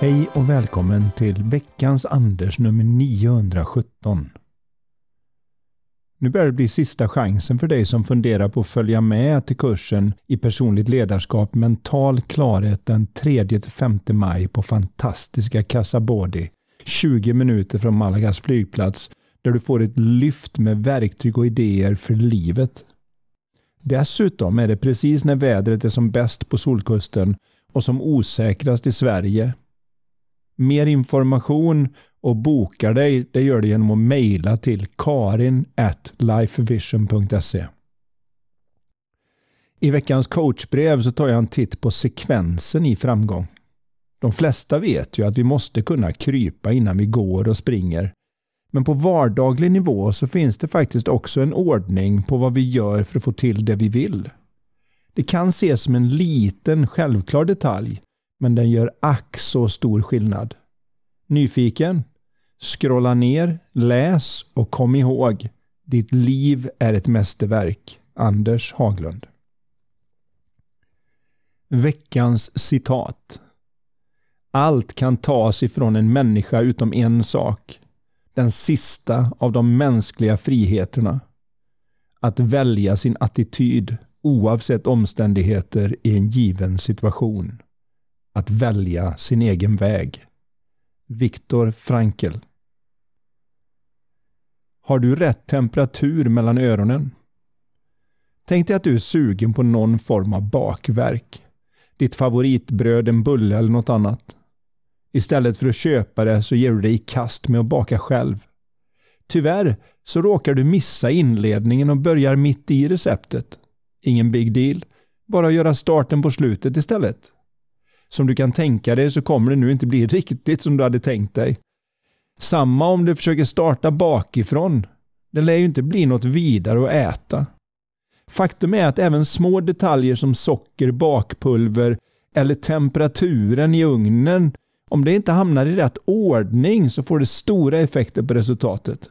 Hej och välkommen till veckans Anders nummer 917. Nu börjar det bli sista chansen för dig som funderar på att följa med till kursen i personligt ledarskap mental klarhet den 3-5 maj på fantastiska Casabody 20 minuter från Malagas flygplats där du får ett lyft med verktyg och idéer för livet. Dessutom är det precis när vädret är som bäst på Solkusten och som osäkrast i Sverige Mer information och bokar dig, det gör du genom att mejla till karin at lifevision.se. I veckans coachbrev så tar jag en titt på sekvensen i framgång. De flesta vet ju att vi måste kunna krypa innan vi går och springer. Men på vardaglig nivå så finns det faktiskt också en ordning på vad vi gör för att få till det vi vill. Det kan ses som en liten självklar detalj, men den gör ack så stor skillnad. Nyfiken? Scrolla ner, läs och kom ihåg. Ditt liv är ett mästerverk. Anders Haglund. Veckans citat. Allt kan tas ifrån en människa utom en sak. Den sista av de mänskliga friheterna. Att välja sin attityd oavsett omständigheter i en given situation. Att välja sin egen väg. Viktor Frankl. Har du rätt temperatur mellan öronen? Tänk dig att du är sugen på någon form av bakverk. Ditt favoritbröd, en bulle eller något annat. Istället för att köpa det så ger du dig i kast med att baka själv. Tyvärr så råkar du missa inledningen och börjar mitt i receptet. Ingen big deal. Bara göra starten på slutet istället. Som du kan tänka dig så kommer det nu inte bli riktigt som du hade tänkt dig. Samma om du försöker starta bakifrån. Det lär ju inte bli något vidare att äta. Faktum är att även små detaljer som socker, bakpulver eller temperaturen i ugnen, om det inte hamnar i rätt ordning så får det stora effekter på resultatet.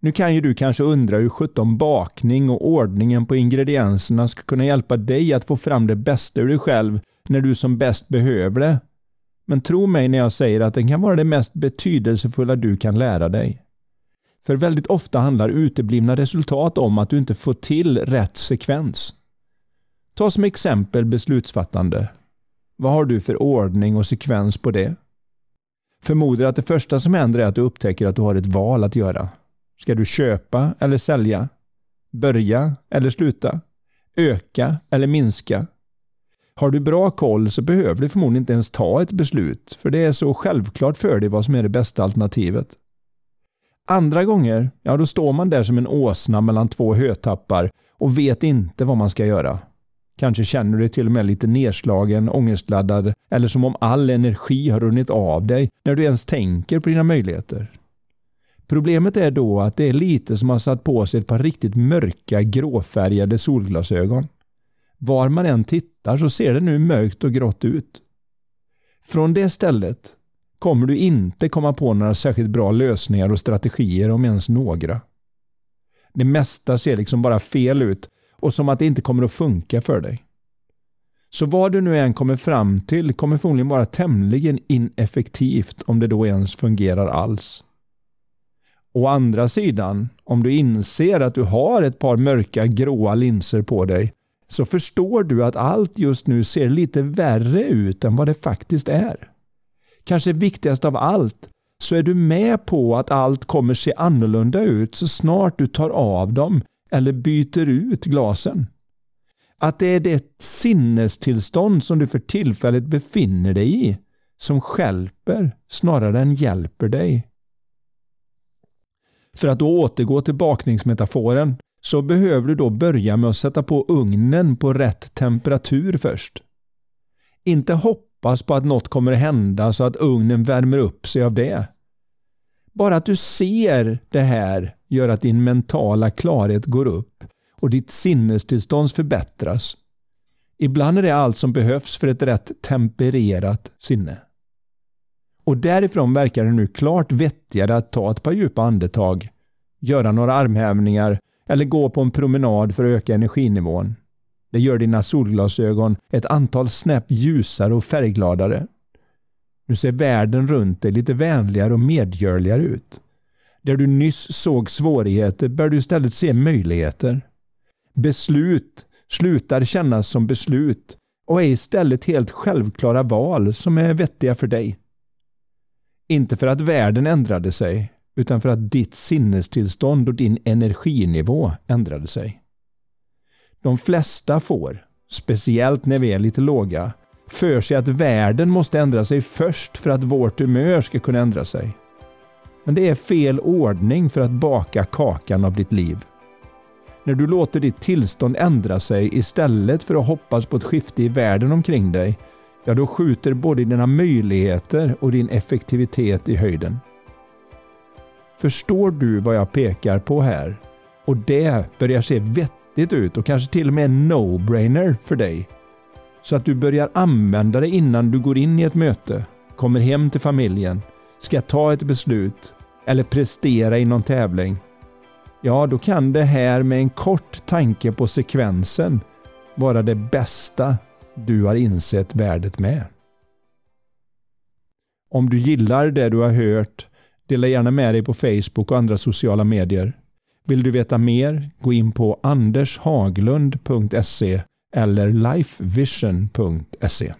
Nu kan ju du kanske undra hur 17 bakning och ordningen på ingredienserna ska kunna hjälpa dig att få fram det bästa ur dig själv när du som bäst behöver det. Men tro mig när jag säger att den kan vara det mest betydelsefulla du kan lära dig. För väldigt ofta handlar uteblivna resultat om att du inte får till rätt sekvens. Ta som exempel beslutsfattande. Vad har du för ordning och sekvens på det? Förmodar att det första som händer är att du upptäcker att du har ett val att göra. Ska du köpa eller sälja? Börja eller sluta? Öka eller minska? Har du bra koll så behöver du förmodligen inte ens ta ett beslut, för det är så självklart för dig vad som är det bästa alternativet. Andra gånger, ja då står man där som en åsna mellan två hötappar och vet inte vad man ska göra. Kanske känner du dig till och med lite nedslagen, ångestladdad eller som om all energi har runnit av dig när du ens tänker på dina möjligheter. Problemet är då att det är lite som att ha satt på sig ett par riktigt mörka gråfärgade solglasögon. Var man än tittar så ser det nu mörkt och grått ut. Från det stället kommer du inte komma på några särskilt bra lösningar och strategier om ens några. Det mesta ser liksom bara fel ut och som att det inte kommer att funka för dig. Så vad du nu än kommer fram till kommer förmodligen vara tämligen ineffektivt om det då ens fungerar alls. Å andra sidan, om du inser att du har ett par mörka gråa linser på dig så förstår du att allt just nu ser lite värre ut än vad det faktiskt är. Kanske viktigast av allt så är du med på att allt kommer se annorlunda ut så snart du tar av dem eller byter ut glasen. Att det är det sinnestillstånd som du för tillfället befinner dig i som skälper snarare än hjälper dig. För att då återgå till bakningsmetaforen så behöver du då börja med att sätta på ugnen på rätt temperatur först. Inte hoppas på att något kommer hända så att ugnen värmer upp sig av det. Bara att du ser det här gör att din mentala klarhet går upp och ditt sinnestillstånd förbättras. Ibland är det allt som behövs för ett rätt tempererat sinne. Och därifrån verkar det nu klart vettigare att ta ett par djupa andetag, göra några armhävningar eller gå på en promenad för att öka energinivån. Det gör dina solglasögon ett antal snäpp ljusare och färggladare. Nu ser världen runt dig lite vänligare och medgörligare ut. Där du nyss såg svårigheter bör du istället se möjligheter. Beslut slutar kännas som beslut och är istället helt självklara val som är vettiga för dig. Inte för att världen ändrade sig, utan för att ditt sinnestillstånd och din energinivå ändrade sig. De flesta får, speciellt när vi är lite låga, för sig att världen måste ändra sig först för att vårt humör ska kunna ändra sig. Men det är fel ordning för att baka kakan av ditt liv. När du låter ditt tillstånd ändra sig istället för att hoppas på ett skifte i världen omkring dig, ja då skjuter både dina möjligheter och din effektivitet i höjden. Förstår du vad jag pekar på här? Och det börjar se vettigt ut och kanske till och med en no-brainer för dig. Så att du börjar använda det innan du går in i ett möte, kommer hem till familjen, ska ta ett beslut eller prestera i någon tävling. Ja, då kan det här med en kort tanke på sekvensen vara det bästa du har insett värdet med. Om du gillar det du har hört, dela gärna med dig på Facebook och andra sociala medier. Vill du veta mer, gå in på andershaglund.se eller lifevision.se.